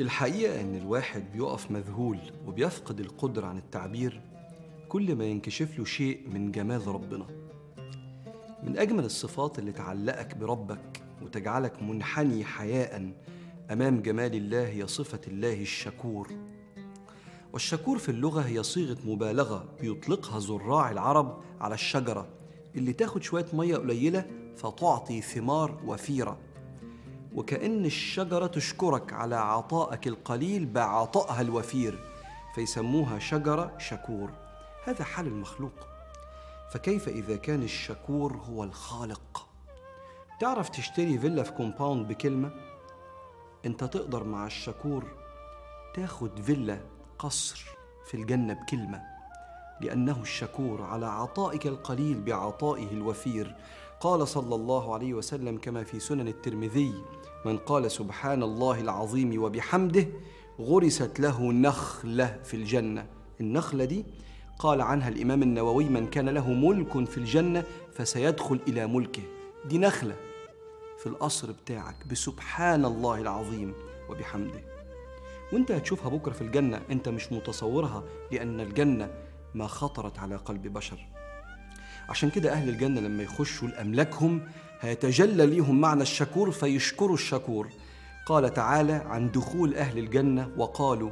الحقيقة إن الواحد بيقف مذهول وبيفقد القدرة عن التعبير كل ما ينكشف له شيء من جمال ربنا. من أجمل الصفات اللي تعلقك بربك وتجعلك منحني حياء أمام جمال الله هي صفة الله الشكور. والشكور في اللغة هي صيغة مبالغة بيطلقها زراع العرب على الشجرة اللي تاخد شوية مية قليلة فتعطي ثمار وفيرة. وكأن الشجرة تشكرك على عطائك القليل بعطائها الوفير فيسموها شجرة شكور. هذا حال المخلوق. فكيف إذا كان الشكور هو الخالق؟ تعرف تشتري فيلا في compound بكلمة؟ أنت تقدر مع الشكور تاخد فيلا قصر في الجنة بكلمة لأنه الشكور على عطائك القليل بعطائه الوفير. قال صلى الله عليه وسلم كما في سنن الترمذي من قال سبحان الله العظيم وبحمده غرست له نخلة في الجنة. النخلة دي قال عنها الإمام النووي من كان له ملك في الجنة فسيدخل إلى ملكه. دي نخلة في القصر بتاعك بسبحان الله العظيم وبحمده. وانت هتشوفها بكرة في الجنة انت مش متصورها لأن الجنة ما خطرت على قلب بشر. عشان كده أهل الجنة لما يخشوا لأملاكهم هيتجلى ليهم معنى الشكور فيشكروا الشكور. قال تعالى عن دخول أهل الجنة وقالوا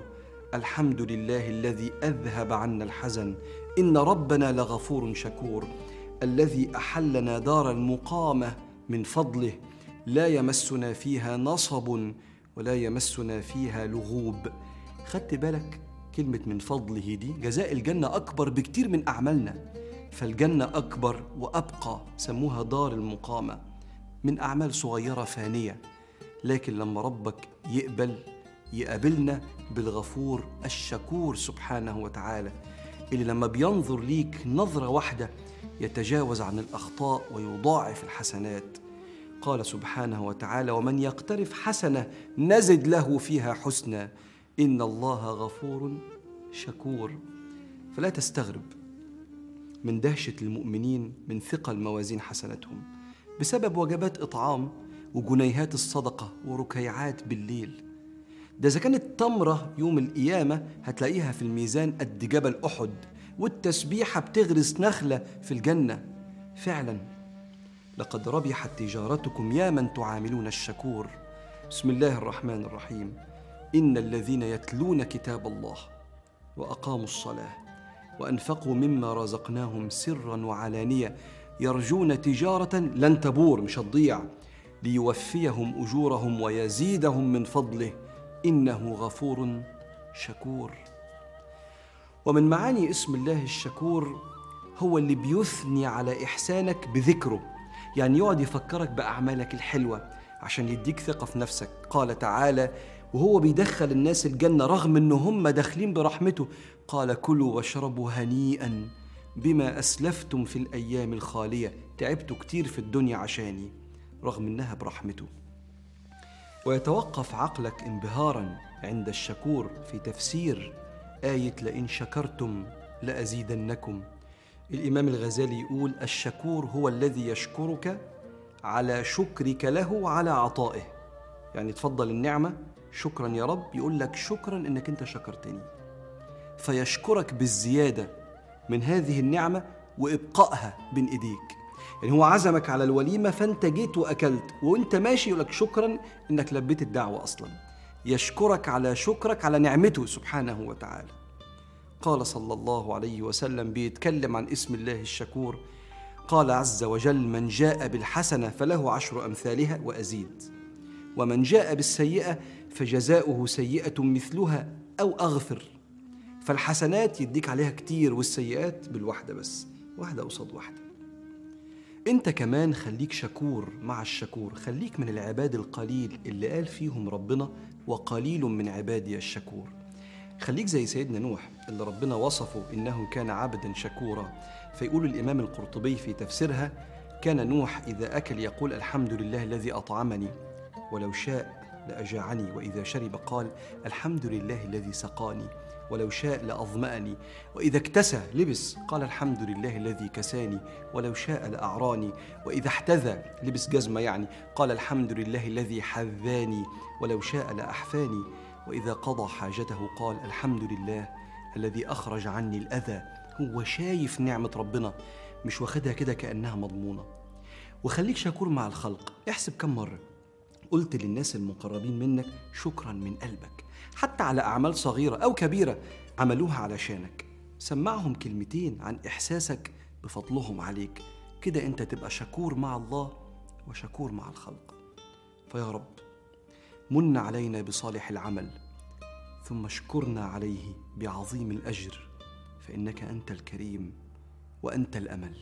الحمد لله الذي أذهب عنا الحزن. إن ربنا لغفور شكور. الذي أحلنا دار المقامة من فضله. لا يمسنا فيها نصب ولا يمسنا فيها لغوب. خدت بالك كلمة من فضله دي؟ جزاء الجنة أكبر بكتير من أعمالنا. فالجنة أكبر وأبقى سموها دار المقامة من أعمال صغيرة فانية. لكن لما ربك يقبل يقابلنا بالغفور الشكور سبحانه وتعالى اللي لما بينظر ليك نظرة واحدة يتجاوز عن الأخطاء ويضاعف الحسنات. قال سبحانه وتعالى ومن يقترف حسنة نزد له فيها حسنا. إن الله غفور شكور. فلا تستغرب. من دهشة المؤمنين من ثقل موازين حسناتهم بسبب وجبات إطعام وجنيهات الصدقة وركيعات بالليل. ده إذا كانت تمرة يوم القيامة هتلاقيها في الميزان قد جبل أحد والتسبيحة بتغرس نخلة في الجنة. فعلا لقد ربحت تجارتكم يا من تعاملون الشكور. بسم الله الرحمن الرحيم. إن الذين يتلون كتاب الله وأقاموا الصلاة وأنفقوا مما رزقناهم سرا وعلانية يرجون تجارة لن تبور مش هتضيع. ليوفيهم أجورهم ويزيدهم من فضله. إنه غفور شكور. ومن معاني اسم الله الشكور هو اللي بيثني على إحسانك بذكره. يعني يقعد يفكرك بأعمالك الحلوة عشان يديك ثقة في نفسك. قال تعالى وهو بيدخل الناس الجنة رغم إن هم داخلين برحمته. قال كلوا واشربوا هنيئا بما أسلفتم في الأيام الخالية. تعبتوا كتير في الدنيا عشاني رغم إنها برحمته. ويتوقف عقلك انبهارا عند الشكور في تفسير آية لئن شكرتم لأزيدنكم. الإمام الغزالي يقول الشكور هو الذي يشكرك على شكرك له وعلى عطائه. يعني تفضل النعمة شكرا يا رب يقول لك شكرا إنك أنت شكرتني. فيشكرك بالزيادة من هذه النعمة وإبقائها بين إيديك. يعني هو عزمك على الوليمة فأنت جيت وأكلت وأنت ماشي يقول لك شكرا إنك لبيت الدعوة أصلا. يشكرك على شكرك على نعمته سبحانه وتعالى. قال صلى الله عليه وسلم بيتكلم عن اسم الله الشكور قال عز وجل من جاء بالحسنة فله عشر أمثالها وأزيد ومن جاء بالسيئة فجزاؤه سيئة مثلها أو أغفر. فالحسنات يديك عليها كتير والسيئات بالواحدة بس واحدة قصاد واحدة. أنت كمان خليك شكور مع الشكور خليك من العباد القليل اللي قال فيهم ربنا وقليل من عبادي الشكور. خليك زي سيدنا نوح اللي ربنا وصفه إنه كان عبدا شكورا. فيقول الإمام القرطبي في تفسيرها كان نوح إذا أكل يقول الحمد لله الذي أطعمني ولو شاء لأجاعني وإذا شرب قال الحمد لله الذي سقاني ولو شاء لأظمأني وإذا اكتسى لبس قال الحمد لله الذي كساني ولو شاء لأعراني وإذا احتذى لبس جزمة يعني قال الحمد لله الذي حذاني ولو شاء لأحفاني وإذا قضى حاجته قال الحمد لله الذي أخرج عني الأذى هو شايف نعمة ربنا مش واخدها كده كأنها مضمونة. وخليك شكور مع الخلق احسب كم مرة. قلت للناس المقربين منك شكرا من قلبك حتى على أعمال صغيرة أو كبيرة عملوها علشانك سمعهم كلمتين عن إحساسك بفضلهم عليك. كده أنت تبقى شكور مع الله وشكور مع الخلق. فيا رب من علينا بصالح العمل ثم اشكرنا عليه بعظيم الأجر فإنك أنت الكريم وأنت الأمل.